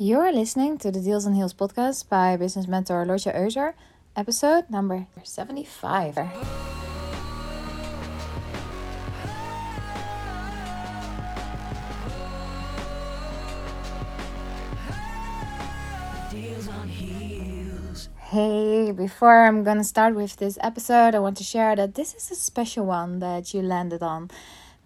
You're listening to the Deals and Heels podcast by business mentor Lotje Euser, episode number 75. Hey, before I'm gonna start with this episode, I want to share that this is a special one that you landed on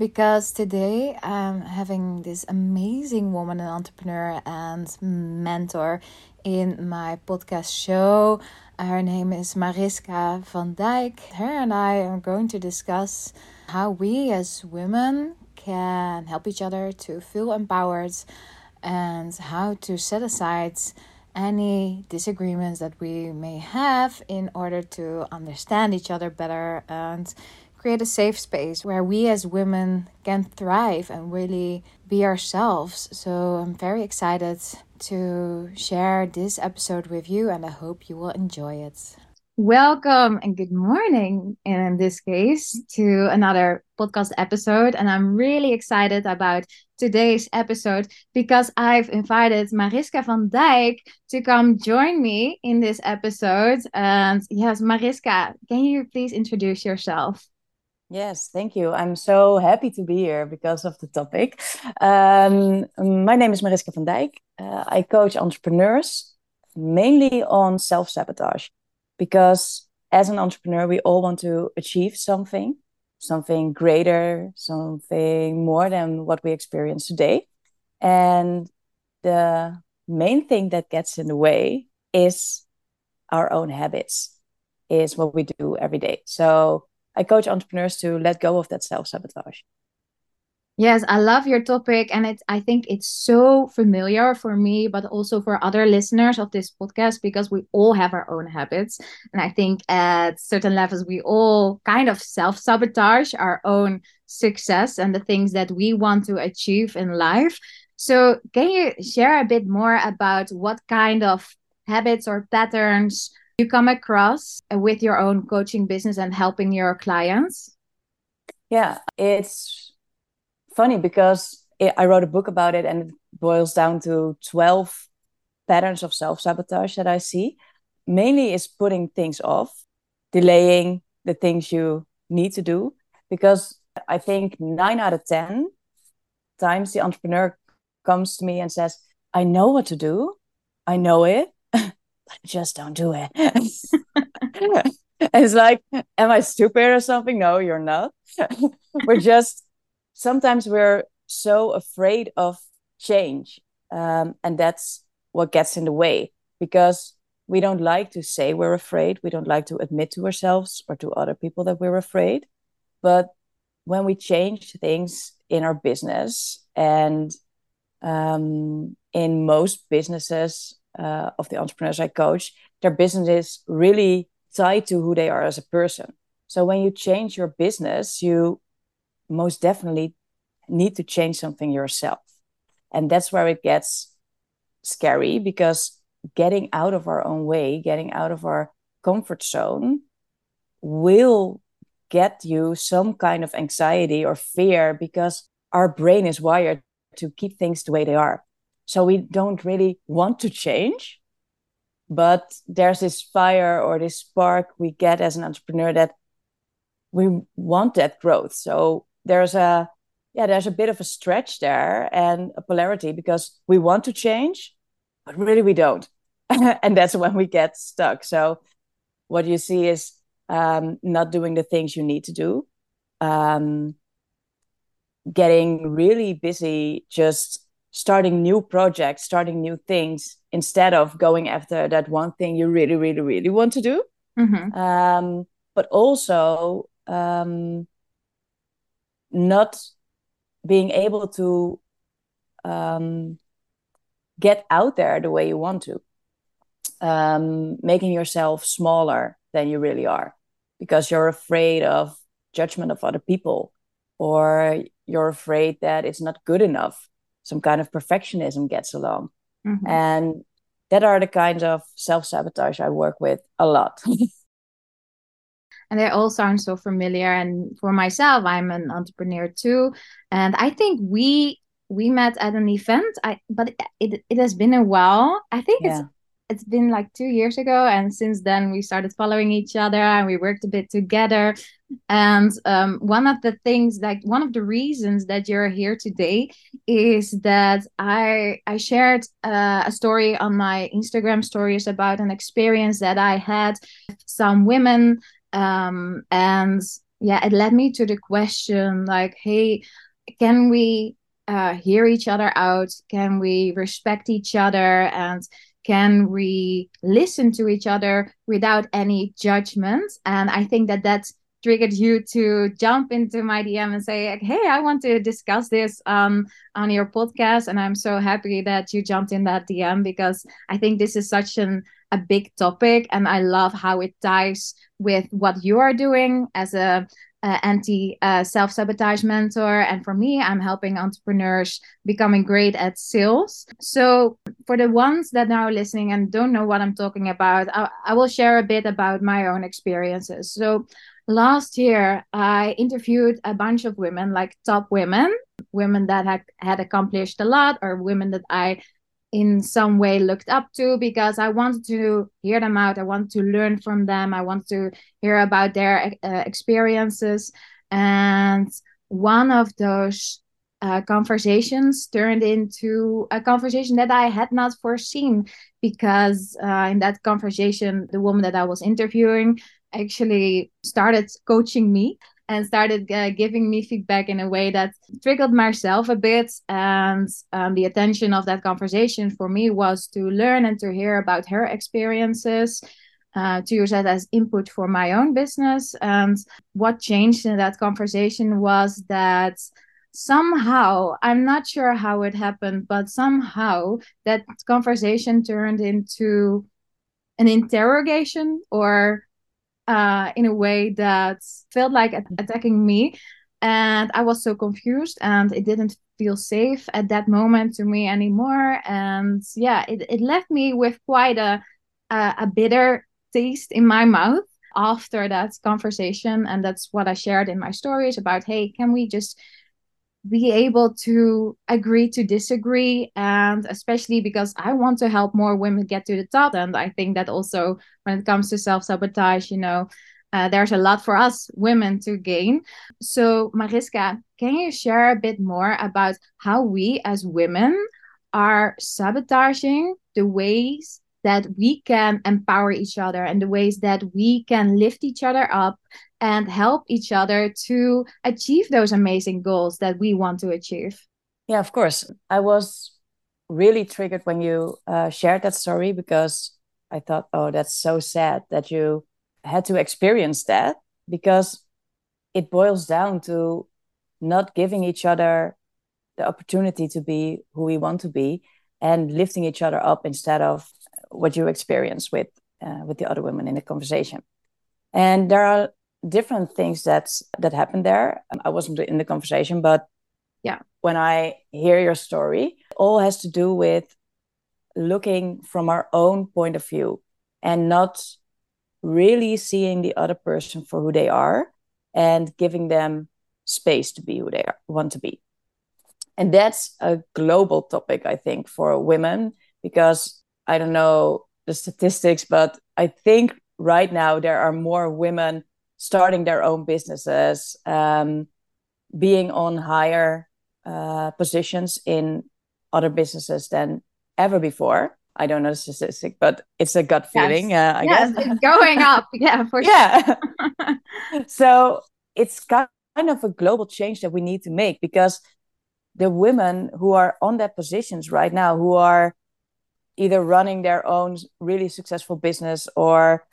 because today I'm having this amazing woman, an entrepreneur and mentor in my podcast show. Her name is Mariska van Dijk. Her and I are going to discuss how we as women can help each other to feel empowered and how to set aside any disagreements that we may have in order to understand each other better and create a safe space where we as women can thrive and really be ourselves. So I'm very excited to share this episode with you and I hope you will enjoy it. Welcome and good morning, in this case, to another podcast episode. And I'm really excited about today's episode because I've invited Mariska van Dijk to come join me in this episode. And yes, Mariska, can you please introduce yourself? Yes, thank you. I'm so happy to be here because of the topic. Um, my name is Mariska van Dijk. Uh, I coach entrepreneurs mainly on self sabotage because as an entrepreneur, we all want to achieve something, something greater, something more than what we experience today. And the main thing that gets in the way is our own habits, is what we do every day. So I coach entrepreneurs to let go of that self sabotage. Yes, I love your topic, and it. I think it's so familiar for me, but also for other listeners of this podcast because we all have our own habits, and I think at certain levels we all kind of self sabotage our own success and the things that we want to achieve in life. So, can you share a bit more about what kind of habits or patterns you come across with your own coaching business and helping your clients? Yeah, it's funny because I wrote a book about it and it boils down to 12 patterns of self sabotage that I see. Mainly is putting things off, delaying the things you need to do. Because I think nine out of 10 times the entrepreneur comes to me and says, I know what to do, I know it, just don't do it. it's like, am I stupid or something? No, you're not. We're just sometimes we're so afraid of change um, and that's what gets in the way because we don't like to say we're afraid we don't like to admit to ourselves or to other people that we're afraid but when we change things in our business and um, in most businesses uh, of the entrepreneurs i coach their business is really tied to who they are as a person so when you change your business you most definitely need to change something yourself. And that's where it gets scary because getting out of our own way, getting out of our comfort zone will get you some kind of anxiety or fear because our brain is wired to keep things the way they are. So we don't really want to change. But there's this fire or this spark we get as an entrepreneur that we want that growth. So there's a yeah there's a bit of a stretch there and a polarity because we want to change but really we don't and that's when we get stuck so what you see is um, not doing the things you need to do um, getting really busy just starting new projects starting new things instead of going after that one thing you really really really want to do mm-hmm. um, but also um, not being able to um, get out there the way you want to, um, making yourself smaller than you really are because you're afraid of judgment of other people or you're afraid that it's not good enough. Some kind of perfectionism gets along. Mm-hmm. And that are the kinds of self sabotage I work with a lot. and they all sound so familiar and for myself i'm an entrepreneur too and i think we we met at an event. I but it it has been a while. I think yeah. it's it's been like two years ago and since then we started following each other and we worked a bit together and um, one of the things like one of the reasons that you're here today is that i i shared uh, a story on my instagram stories about an experience that i had with some women. Um, and yeah it led me to the question like hey can we uh, hear each other out? Can we respect each other? And can we listen to each other without any judgment? And i think that that triggered you to jump into my dm and say hey i want to discuss this um, on your podcast and i'm so happy that you jumped in that dm because i think this is such an a big topic and i love how it ties with what you are doing as a uh, anti uh, self sabotage mentor. And for me, I'm helping entrepreneurs becoming great at sales. So, for the ones that are listening and don't know what I'm talking about, I, I will share a bit about my own experiences. So, last year, I interviewed a bunch of women, like top women, women that had, had accomplished a lot, or women that I in some way looked up to because I wanted to hear them out. I wanted to learn from them. I wanted to hear about their uh, experiences. And one of those uh, conversations turned into a conversation that I had not foreseen because uh, in that conversation, the woman that I was interviewing actually started coaching me and started uh, giving me feedback in a way that triggered myself a bit. And um, the attention of that conversation for me was to learn and to hear about her experiences. Uh, to use that as input for my own business. And what changed in that conversation was that somehow, I'm not sure how it happened, but somehow that conversation turned into an interrogation or uh, in a way that felt like attacking me. And I was so confused and it didn't feel safe at that moment to me anymore. And yeah, it, it left me with quite a, a, a bitter taste in my mouth after that conversation. And that's what I shared in my stories about hey, can we just be able to agree to disagree and especially because i want to help more women get to the top and i think that also when it comes to self-sabotage you know uh, there's a lot for us women to gain. So mariska can you share a bit more about how we as women are sabotaging the ways that we can empower each other and the ways that we can lift each other up and help each other to achieve those amazing goals that we want to achieve. Yeah, of course. I was really triggered when you uh, shared that story because I thought, oh, that's so sad that you had to experience that because it boils down to not giving each other the opportunity to be who we want to be and lifting each other up instead of what you experience with uh, with the other women in the conversation. And there are different things that's that happened there. I wasn't in the conversation, but yeah, when I hear your story, all has to do with looking from our own point of view and not really seeing the other person for who they are and giving them space to be who they are, want to be. And that's a global topic, I think, for women because I don't know the statistics, but I think right now there are more women starting their own businesses, um, being on higher uh, positions in other businesses than ever before. I don't know the statistic, but it's a gut feeling. Yes. Uh, I yes, guess. it's going up. Yeah, for yeah. sure. so it's kind of a global change that we need to make because the women who are on that positions right now, who are either running their own really successful business or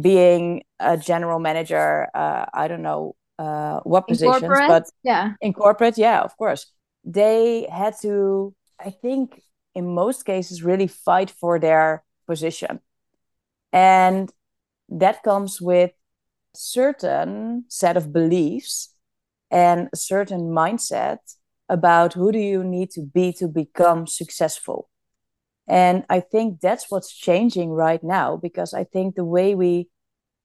being a general manager uh, i don't know uh, what in positions corporate? but yeah. in corporate yeah of course. They had to i think in most cases really fight for their position. And that comes with certain set of beliefs and a certain mindset about who do you need to be to become successful and I think that's what's changing right now because I think the way we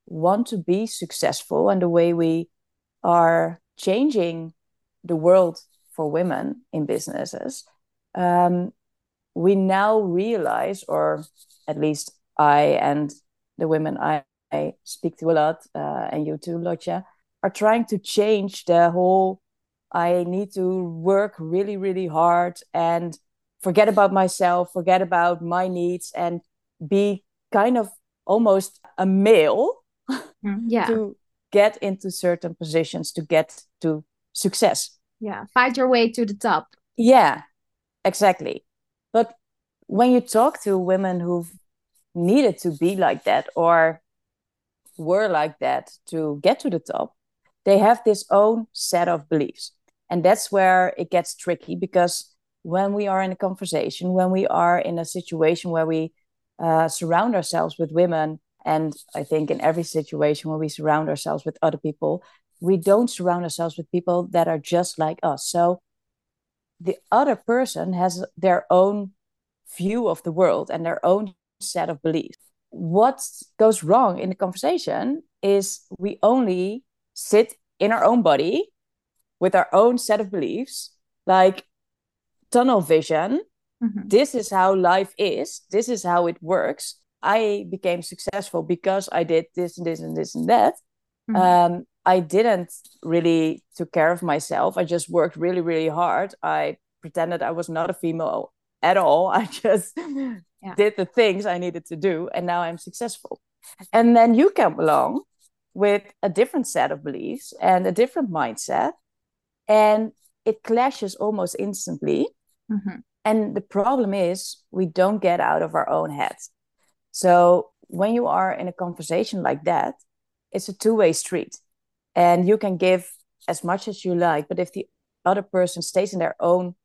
want to be successful and the way we are changing the world for women in businesses, um, we now realize, or at least I and the women I, I speak to a lot, uh, and you too, Lotje, are trying to change the whole I need to work really, really hard and forget about myself, forget about my needs, and be kind of almost a male mm, yeah. to get into certain positions to get to success. Yeah, fight your way to the top. Yeah, exactly. But when you talk to women who've needed to be like that or were like that to get to the top, they have this own set of beliefs. And that's where it gets tricky because when we are in a conversation, when we are in a situation where we uh, surround ourselves with women, and I think in every situation where we surround ourselves with other people, we don't surround ourselves with people that are just like us. So the other person has their own view of the world and their own set of beliefs. What goes wrong in the conversation is we only sit in our own body with our own set of beliefs, like tunnel vision. Mm-hmm. This is how life is, this is how it works. I became successful because I did this and this and this and that. Mm-hmm. Um, I didn't really took care of myself. I just worked really, really hard. I pretended I was not a female at all. I just yeah. did the things I needed to do, and now I'm successful. And then you come along with a different set of beliefs and a different mindset, and it clashes almost instantly. Mm-hmm. And the problem is, we don't get out of our own heads. So when you are in a conversation like that, it's a two way street and you can give as much as you like but if the other person stays in their own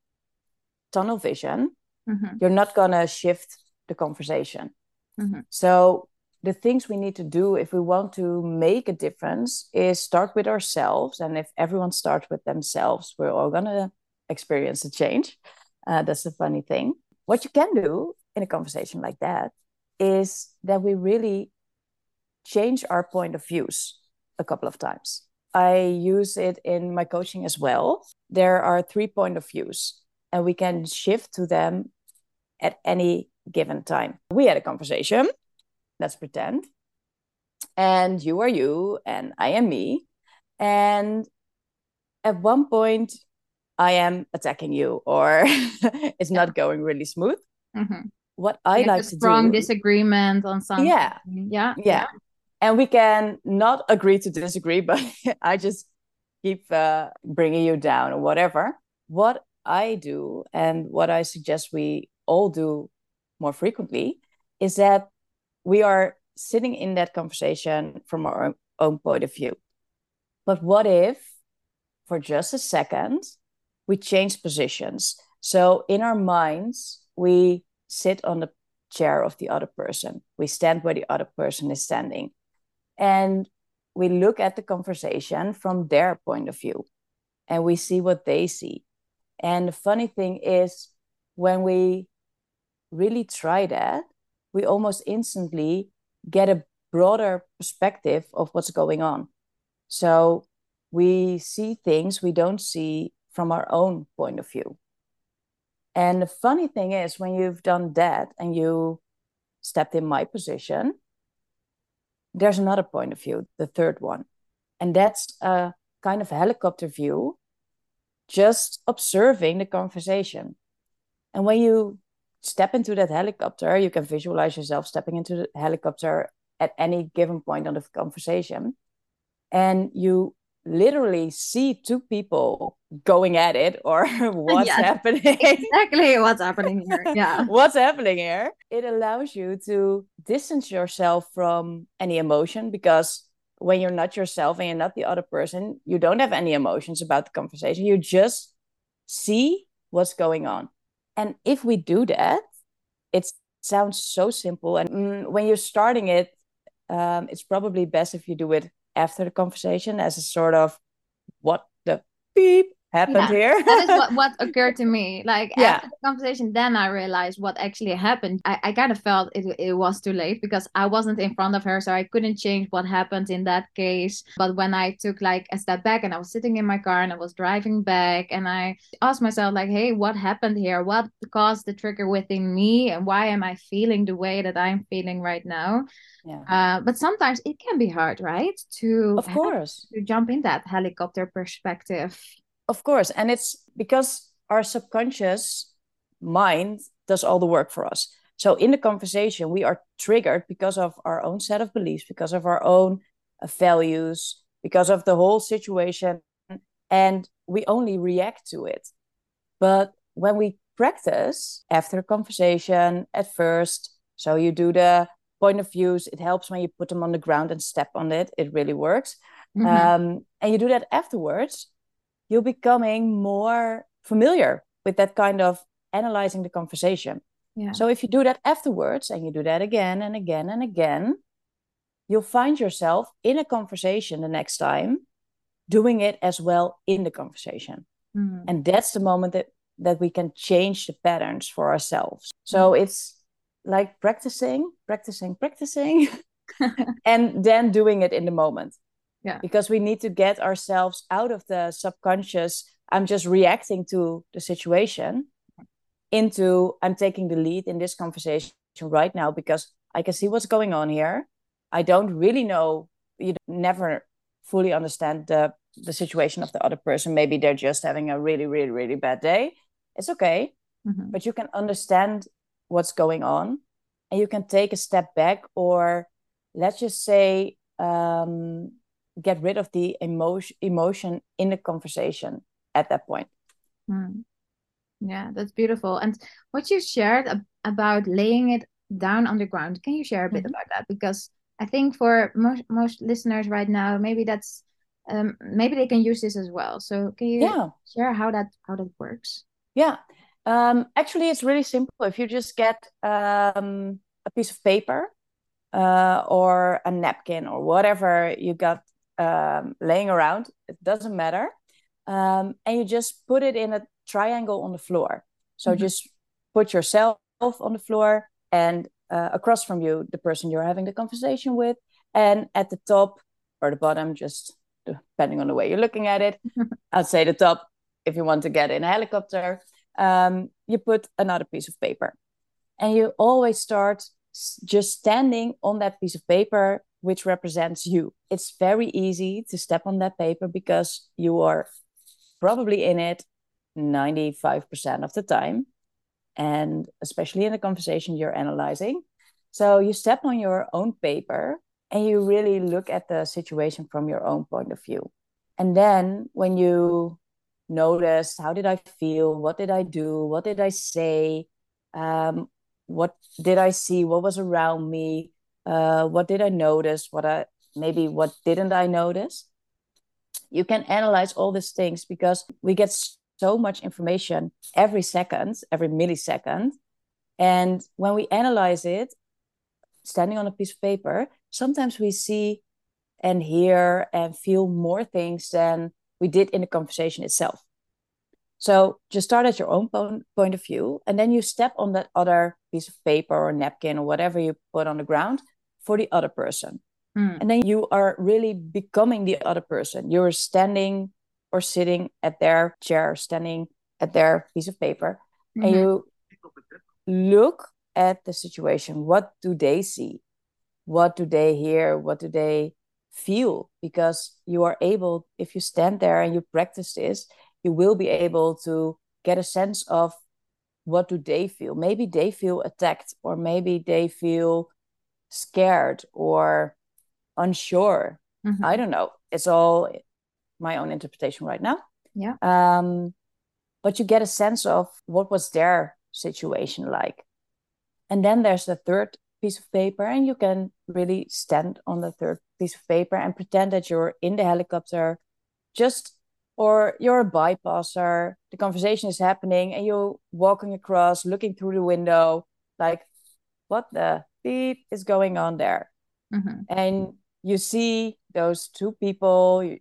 tunnel vision mm-hmm. you're not going to shift the conversation mm-hmm. so the things we need to do if we want to make a difference is start with ourselves and if everyone starts with themselves we're all going to experience a change uh, that's a funny thing what you can do in a conversation like that is that we really change our point of views a couple of times. I use it in my coaching as well. There are three point of views, and we can shift to them at any given time. We had a conversation, let's pretend, and you are you, and I am me. And at one point, I am attacking you, or it's not going really smooth. Mm-hmm. What I like, like to strong disagreement on something. Yeah. yeah, yeah, yeah and we can not agree to disagree but i just keep uh, bringing you down or whatever what i do and what i suggest we all do more frequently is that we are sitting in that conversation from our own point of view but what if for just a second we change positions. So in our minds we sit on the chair of the other person. We stand where the other person is standing. And we look at the conversation from their point of view and we see what they see. And the funny thing is when we really try that we almost instantly get a broader perspective of what's going on. So we see things we don't see from our own point of view and the funny thing is when you've done that and you stepped in my position there's another point of view, the third one. And that's a kind of helicopter view, just observing the conversation. And when you step into that helicopter, you can visualize yourself stepping into the helicopter at any given point on the conversation. And you literally see two people going at it or what's yes, happening. exactly what's happening here yeah. What's happening here? It allows you to distance yourself from any emotion because when you're not yourself and you're not the other person you don't have any emotions about the conversation. You just see what's going on. And if we do that it sounds so simple. And mm, when you're starting it um, it's probably best if you do it after the conversation as a sort of what the beep happened Yeah, here. that is what, what occurred to me. Like yeah, after the conversation, then I realized what actually happened. I, I kind of felt it, it was too late because I wasn't in front of her, so I couldn't change what happened in that case. But when I took like a step back and I was sitting in my car and I was driving back and I asked myself, like, hey, what happened here? What caused the trigger within me? And why am I feeling the way that I'm feeling right now? yeah, Uh, but sometimes it can be hard, right? To of course. to jump in that helicopter perspective. Of course. And it's because our subconscious mind does all the work for us. So in the conversation, we are triggered because of our own set of beliefs, because of our own uh, values, because of the whole situation. And we only react to it. But when we practice after a conversation at first, so you do the point of views, it helps when you put them on the ground and step on it. It really works. Mhm. Um, and you do that afterwards, you're becoming more familiar with that kind of analyzing the conversation. Yeah. So if you do that afterwards and you do that again and again and again, you'll find yourself in a conversation the next time doing it as well in the conversation. Mm. And that's the moment that that we can change the patterns for ourselves. So it's like practicing, practicing, practicing, and then doing it in the moment. Yeah. Because we need to get ourselves out of the subconscious, I'm just reacting to the situation, into I'm taking the lead in this conversation right now because I can see what's going on here. I don't really know, you never fully understand the the situation of the other person. Maybe they're just having a really, really, really bad day. It's okay Mhm. but you can understand what's going on and you can take a step back or let's just say um, get rid of the emotion emotion in the conversation at that point Mm. Yeah, that's beautiful. And what you shared ab about laying it down on the ground, can you share a bit Mhm. about that? Because I think for most most listeners right now, maybe that's um maybe they can use this as well. So can you yeah share how that how that works? yeah um, actually it's really simple if you just get um, a piece of paper uh, or a napkin or whatever you got um, laying around it doesn't matter. Um, and you just put it in a triangle on the floor. So Mhm. just put yourself on the floor and uh, across from you the person you're having the conversation with. And at the top or the bottom just depending on the way you're looking at it i'd say the top if you want to get in a helicopter. Um, you put another piece of paper. And you always start just standing on that piece of paper which represents you. It's very easy to step on that paper because you are probably in it 95% of the time and especially in the conversation you're analyzing. So you step on your own paper and you really look at the situation from your own point of view. And then when you notice how did i feel? What did i do? What did i say? Um, what did i see? What was around me uh, what did i notice? What i maybe what didn't i notice? You can analyze all these things because we get so much information every second every millisecond. And when we analyze it standing on a piece of paper sometimes we see and hear and feel more things than we did in the conversation itself. So just start at your own point of view and then you step on that other piece of paper or napkin or whatever you put on the ground for the other person. Mm. and then you are really becoming the other person. You're standing or sitting at their chair standing at their piece of paper and Mhm. you look at the situation. What do they see? What do they hear? What do they feel? Because you are able if you stand there and you practice this you will be able to get a sense of what do they feel. Maybe they feel attacked or maybe they feel scared or unsure. Mhm. i don't know. It's all my own interpretation right now. Yeah. um but you get a sense of what was their situation like. And then there's the third piece of paper and you can really stand on the third piece of paper and pretend that you're in the helicopter just or you're a bypasser. The conversation is happening and you're walking across looking through the window like what the beep is going on there Mhm. and you see those two people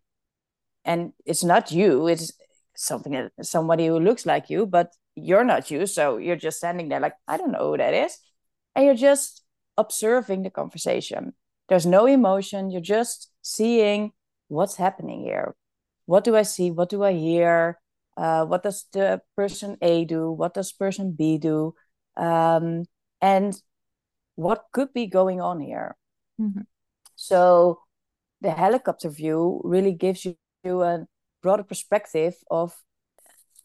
and it's not you it's something somebody who looks like you, but you're not you. So you're just standing there like, I don't know who that is. And you're just observing the conversation. There's no emotion. You're just seeing what's happening here. What do I see? What do I hear? Uh, what does the person A do? What does person B do? Um, and what could be going on here? Mm-hmm. So the helicopter view really gives you a broader perspective of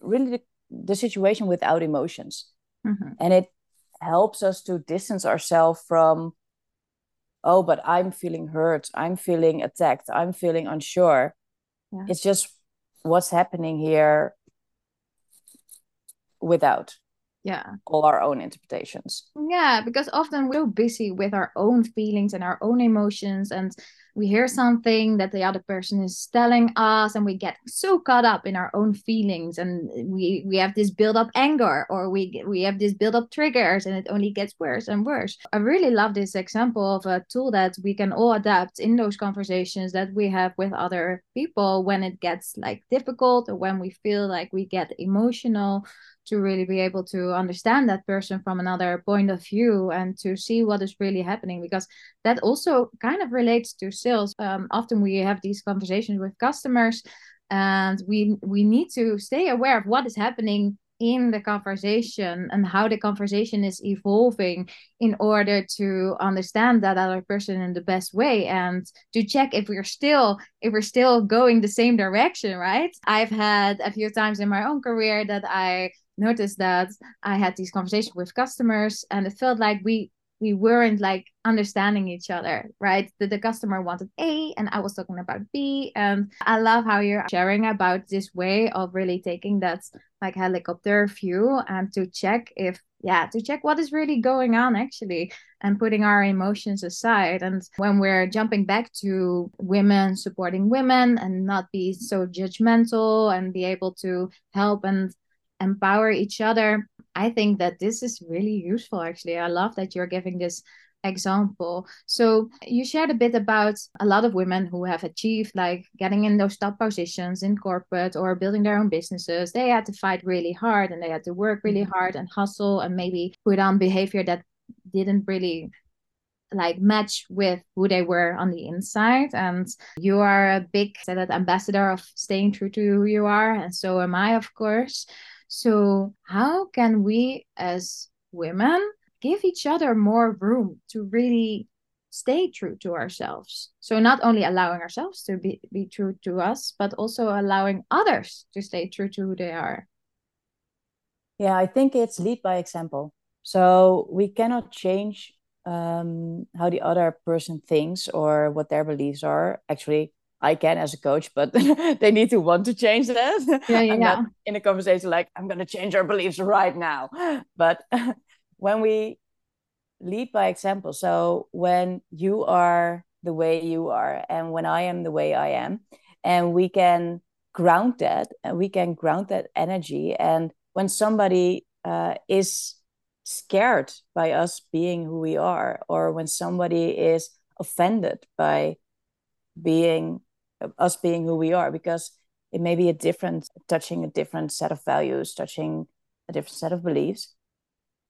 really the, the situation without emotions. Mm-hmm. And it helps us to distance ourselves from, oh, but I'm feeling hurt, I'm feeling attacked, I'm feeling unsure. Yeah. It's just what's happening here without yeah. All our own interpretations. Yeah because often we're busy with our own feelings and our own emotions and we hear something that the other person is telling us and we get so caught up in our own feelings and we we have this build up anger or we we have this build up triggers and it only gets worse and worse. I really love this example of a tool that we can all adapt in those conversations that we have with other people when it gets like difficult or when we feel like we get emotional to really be able to understand that person from another point of view and to see what is really happening because that also kind of relates to sales. Um, often we have these conversations with customers and we we need to stay aware of what is happening in the conversation and how the conversation is evolving in order to understand that other person in the best way and to check if we're still if we're still going the same direction right? I've had a few times in my own career that i noticed that I had these conversations with customers and it felt like we we weren't like understanding each other, right? That the customer wanted A and I was talking about B. And I love how you're sharing about this way of really taking that like helicopter view and to check if, yeah, to check what is really going on actually and putting our emotions aside. And when we're jumping back to women supporting women and not be so judgmental and be able to help and empower each other. I think that this is really useful, actually. I love that you're giving this example. So you shared a bit about a lot of women who have achieved like getting in those top positions in corporate or building their own businesses. They had to fight really hard and they had to work really mm-hmm. hard and hustle and maybe put on behavior that didn't really like match with who they were on the inside and you are a big that ambassador of staying true to who you are and so am i of course so, how can we as women give each other more room to really stay true to ourselves? So, not only allowing ourselves to be, be true to us, but also allowing others to stay true to who they are. Yeah, I think it's lead by example. So, we cannot change um, how the other person thinks or what their beliefs are. Actually, I can as a coach, but they need to want to change that. Yeah, yeah. yeah. in a conversation like I'm going to change our beliefs right now. But when we lead by example, so when you are the way you are, and when I am the way I am, and we can ground that, and we can ground that energy, and when somebody uh, is scared by us being who we are, or when somebody is offended by being us being who we are because it may be a different touching a different set of values touching a different set of beliefs.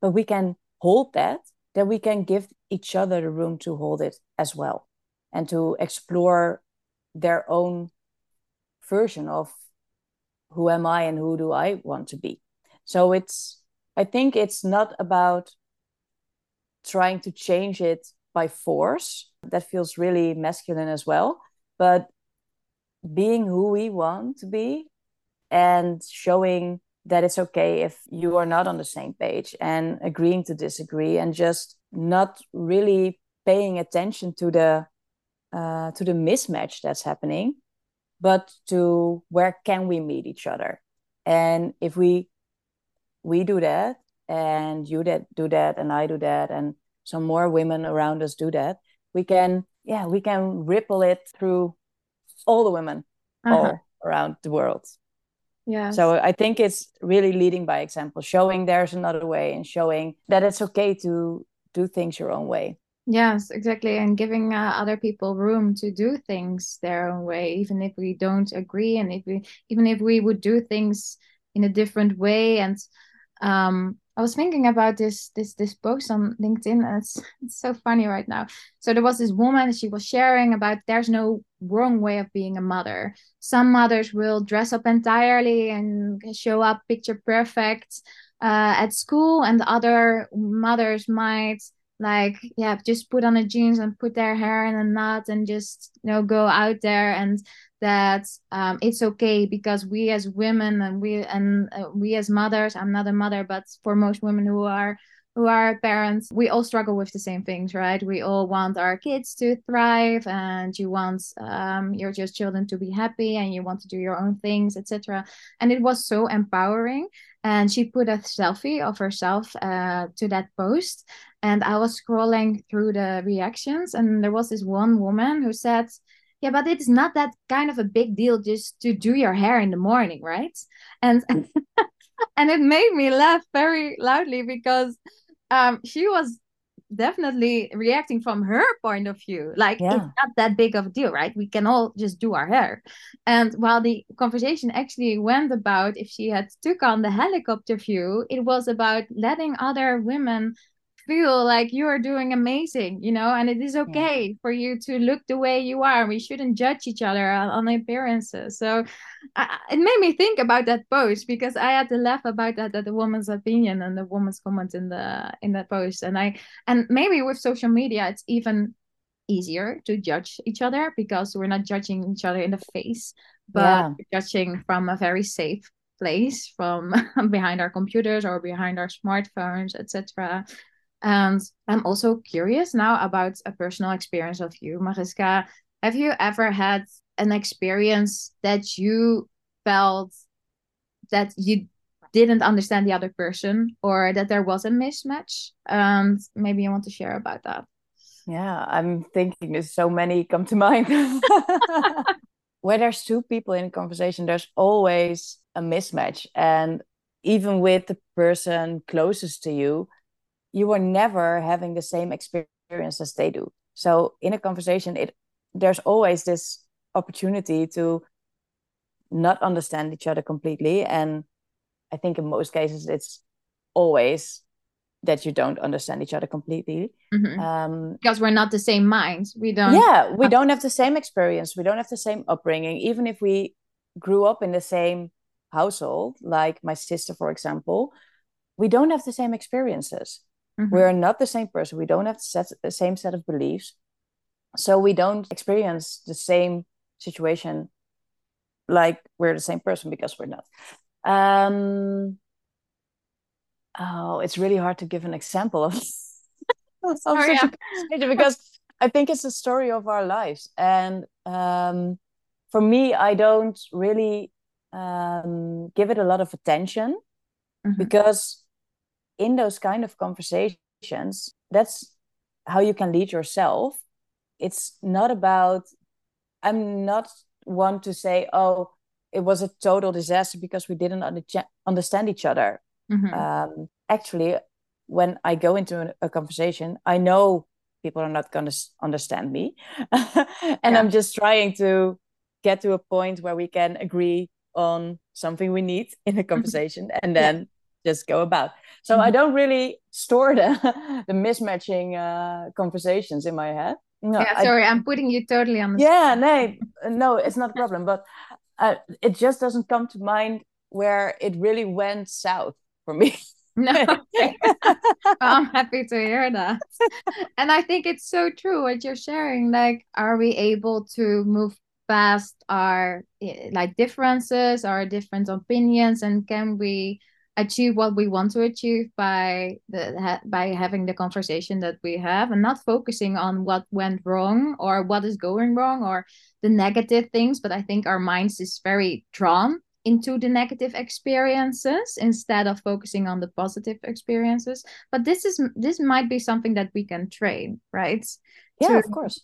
But we can hold that then we can give each other the room to hold it as well and to explore their own version of who am i and who do i want to be. So it's i think it's not about trying to change it by force. That feels really masculine as well. But being who we want to be and showing that it's okay if you are not on the same page and agreeing to disagree and just not really paying attention to the uh, to the mismatch that's happening but to where can we meet each other? And if we we do that and you that do that and i do that and some more women around us do that we can yeah we can ripple it through all the women uh-huh. all around the world. Yeah. So I think it's really leading by example, showing there's another way and showing that it's okay to do things your own way. Yes, exactly. And giving uh, other people room to do things their own way, even if we don't agree, and if we, even if we would do things in a different way. And um, I was thinking about this this this post on LinkedIn, and it's it's so funny right now. So there was this woman, she was sharing about there's no wrong way of being a mother. Some mothers will dress up entirely and show up picture perfect uh, at school, and other mothers might like yeah just put on the jeans and put their hair in a knot and just you know go out there and that um, it's okay because we as women and we and uh, we as mothers i'm not a mother but for most women who are who are parents we all struggle with the same things right? We all want our kids to thrive and you want um, your just children to be happy and you want to do your own things etc and it was so empowering and she put a selfie of herself uh, to that post and I was scrolling through the reactions, and there was this one woman who said, Yeah, but it's not that kind of a big deal just to do your hair in the morning, right? And and it made me laugh very loudly because um, she was definitely reacting from her point of view like yeah. it's not that big of a deal right we can all just do our hair and while the conversation actually went about if she had took on the helicopter view it was about letting other women feel like you are doing amazing, you know, and it is okay yeah. for you to look the way you are. We shouldn't judge each other on, appearances. So I, it made me think about that post because I had to laugh about that at the woman's opinion and the woman's comment in the in that post. And I and maybe with social media it's even easier to judge each other because we're not judging each other in the face, but yeah. judging from a very safe place from behind our computers or behind our smartphones etc and I'm also curious now about a personal experience of you, Mariska. Have you ever had an experience that you felt that you didn't understand the other person or that there was a mismatch? And maybe you want to share about that. Yeah, I'm thinking there's so many come to mind. Where there's two people in a conversation, there's always a mismatch. And even with the person closest to you, you are never having the same experience as they do. So in a conversation it there's always this opportunity to not understand each other completely. And i think in most cases it's always that you don't understand each other completely. Mm-hmm. um, because we're not the same minds. We don't yeah we don't have the same experience. We don't have the same upbringing. Even if we grew up in the same household like my sister for example we don't have the same experiences Mm-hmm. We're not the same person. We don't have set, the same set of beliefs. So we don't experience the same situation like we're the same person because we're not. Um, oh, it's really hard to give an example of, of Sorry, such yeah. a because I think it's the story of our lives. And um, for me, I don't really um, give it a lot of attention mm-hmm. because in those kind of conversations, that's how you can lead yourself. It's not about, I'm not one to say, oh, it was a total disaster because we didn't understand each other. Mm-hmm. Um, actually, when I go into a conversation, I know people are not going to understand me. and yeah. I'm just trying to get to a point where we can agree on something we need in a mm-hmm. conversation and then just go about. So mm-hmm. I don't really store the the mismatching uh, conversations in my head. No, yeah, sorry, I, am putting you totally on the Yeah, no, no, it's not a problem. But uh, it just doesn't come to mind where it really went south for me. no well, i'm happy to hear that and i think it's so true what you're sharing like are we able to move past our eh, like differences our different opinions and can we achieve what we want to achieve by the by having the conversation that we have and not focusing on what went wrong or what is going wrong or the negative things but i think our minds is very drawn into the negative experiences instead of focusing on the positive experiences. But this is this might be something that we can train right? Yeah to, of course.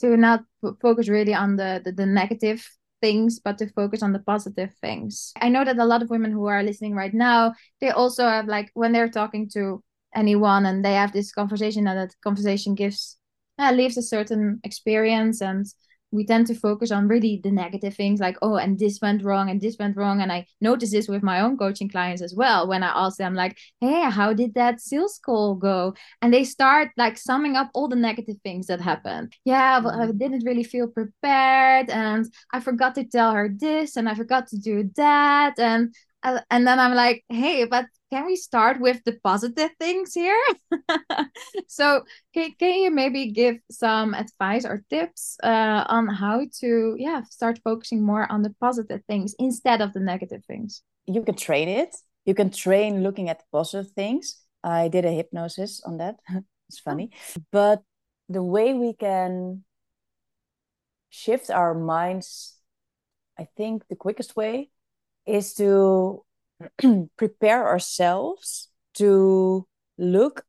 to not focus really on the, the, the negative things but to focus on the positive things. I know that a lot of women who are listening right now they also have like when they're talking to anyone and they have this conversation and that conversation gives uh, leaves a certain experience and we tend to focus on really the negative things like oh and this went wrong and this went wrong and i notice this with my own coaching clients as well when i ask them like hey how did that sales call go and they start like summing up all the negative things that happened yeah well, i mm-hmm. didn't really feel prepared and i forgot to tell her this and i forgot to do that and and then i'm like hey but can we start with the positive things here? so can, can you maybe give some advice or tips uh, on how to yeah start focusing more on the positive things instead of the negative things? You can train it. You can train looking at positive things. I did a hypnosis on that. it's funny. But the way we can shift our minds, I think the quickest way is to prepare ourselves to look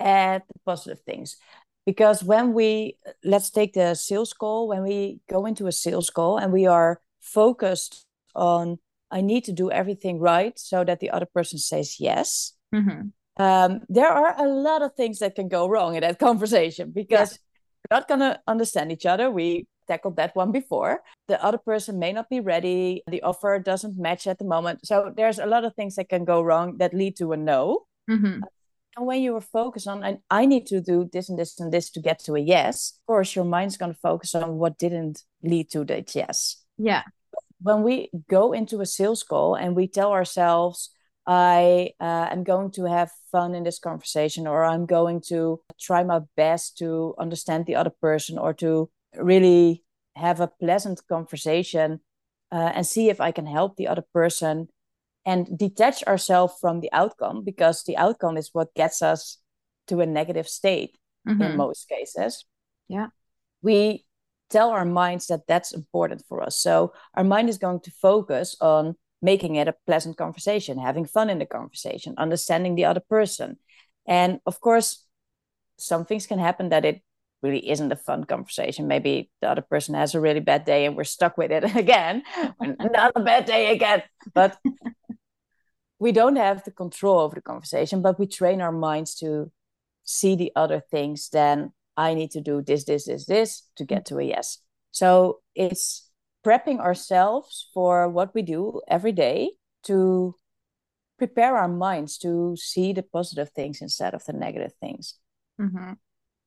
at the positive things because when we let's take the sales call when we go into a sales call and we are focused on i need to do everything right so that the other person says yes mm-hmm. um, there are a lot of things that can go wrong in that conversation because yes. we're not going to understand each other we tackled that one before. The other person may not be ready. The offer doesn't match at the moment. So there's a lot of things that can go wrong that lead to a no. Mm-hmm. And when you are focused on, and I need to do this and this and this to get to a yes, of course, your mind's going to focus on what didn't lead to that yes. Yeah. When we go into a sales call and we tell ourselves, I uh, am going to have fun in this conversation, or I'm going to try my best to understand the other person, or to really have a pleasant conversation uh, and see if I can help the other person and detach ourselves from the outcome because the outcome is what gets us to a negative state mm-hmm. in most cases. Yeah. We tell our minds that that's important for us. So our mind is going to focus on making it a pleasant conversation, having fun in the conversation, understanding the other person. And of course, some things can happen that it really isn't a fun conversation. Maybe the other person has a really bad day and we're stuck with it again. Not a bad day again. But we don't have the control over the conversation, but we train our minds to see the other things. Then I need to do this, this, this, this to get to a yes. So it's prepping ourselves for what we do every day to prepare our minds to see the positive things instead of the negative things. Mm-hmm.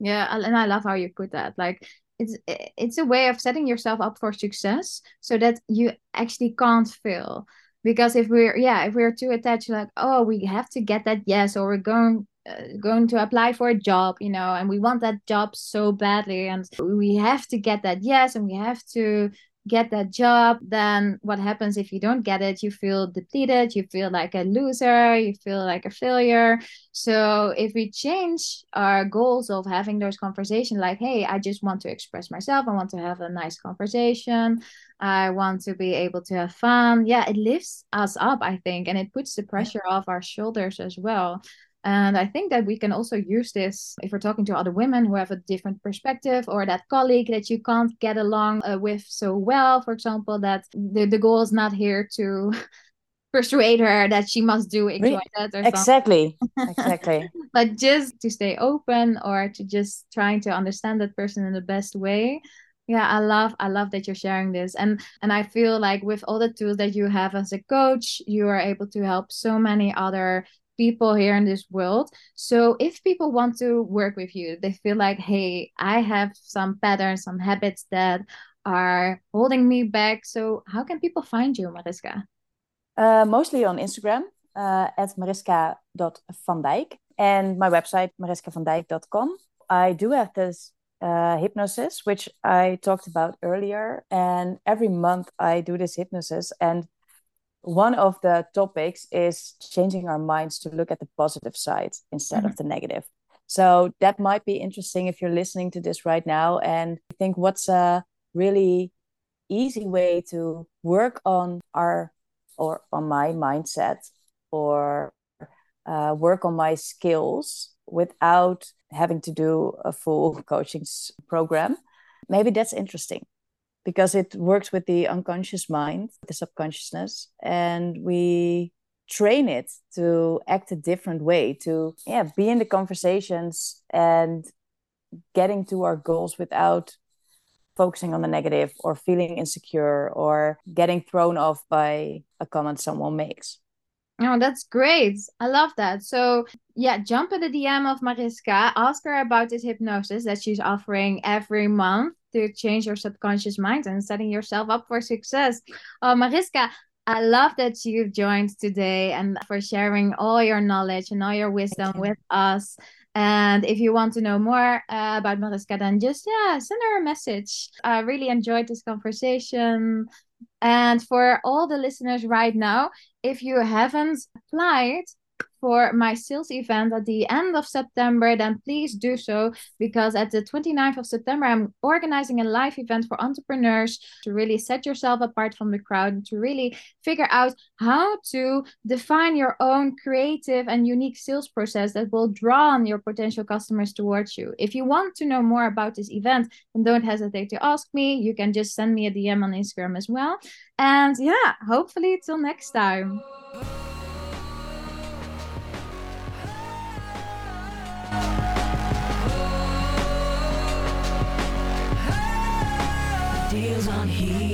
Yeah, and I love how you put that. Like it's it's a way of setting yourself up for success so that you actually can't fail. Because if we're yeah, if we're too attached, like oh, we have to get that yes, or we're going uh, going to apply for a job, you know, and we want that job so badly, and we have to get that yes, and we have to get that job, then what happens if you don't get it? You feel depleted, you feel like a loser, you feel like a failure. So if we change our goals of having those conversations, like, hey, I just want to express myself, I want to have a nice conversation, I want to be able to have fun. Yeah, it lifts us up, I think, and it puts the pressure off our shoulders as well. And I think that we can also use this if we're talking to other women who have a different perspective or that colleague that you can't get along uh, with so well, for example, that the, the goal is not here to persuade her that she must do XYZ or exactly. Exactly. But just to stay open or to just trying to understand that person in the best way. Yeah i love i love that you're sharing this. And and i feel like with all the tools that you have as a coach you are able to help so many other people here in this world. So if people want to work with you, they feel like, hey, I have some patterns, some habits that are holding me back. So how can people find you, Mariska? Uh, mostly on Instagram uh, at mariska.vandijk and my website mariskavandijk.com. I do have this uh, hypnosis, which I talked about earlier. And every month I do this hypnosis and one of the topics is changing our minds to look at the positive side instead mm-hmm. of the negative. So that might be interesting if you're listening to this right now and think what's a really easy way to work on our or on my mindset or uh, work on my skills without having to do a full coaching program. Maybe that's interesting because it works with the unconscious mind, the subconsciousness, and we train it to act a different way, to yeah, be in the conversations and getting to our goals without focusing on the negative or feeling insecure or getting thrown off by a comment someone makes. Oh, that's great. I love that. So, yeah, jump in the DM of Mariska, ask her about this hypnosis that she's offering every month to change your subconscious mind and setting yourself up for success. Oh, Mariska, I love that you've joined today and for sharing all your knowledge and all your wisdom you. with us. And if you want to know more uh, about Mariska, then just yeah, send her a message. I really enjoyed this conversation. And for all the listeners right now, if you haven't applied for my sales event at the end of September, then please do so because at the 29th of September, I'm organizing a live event for entrepreneurs to really set yourself apart from the crowd, and to really figure out how to define your own creative and unique sales process that will draw on your potential customers towards you. If you want to know more about this event, then don't hesitate to ask me. You can just send me a DM on Instagram as well. And yeah, hopefully, till next time. Deals on here.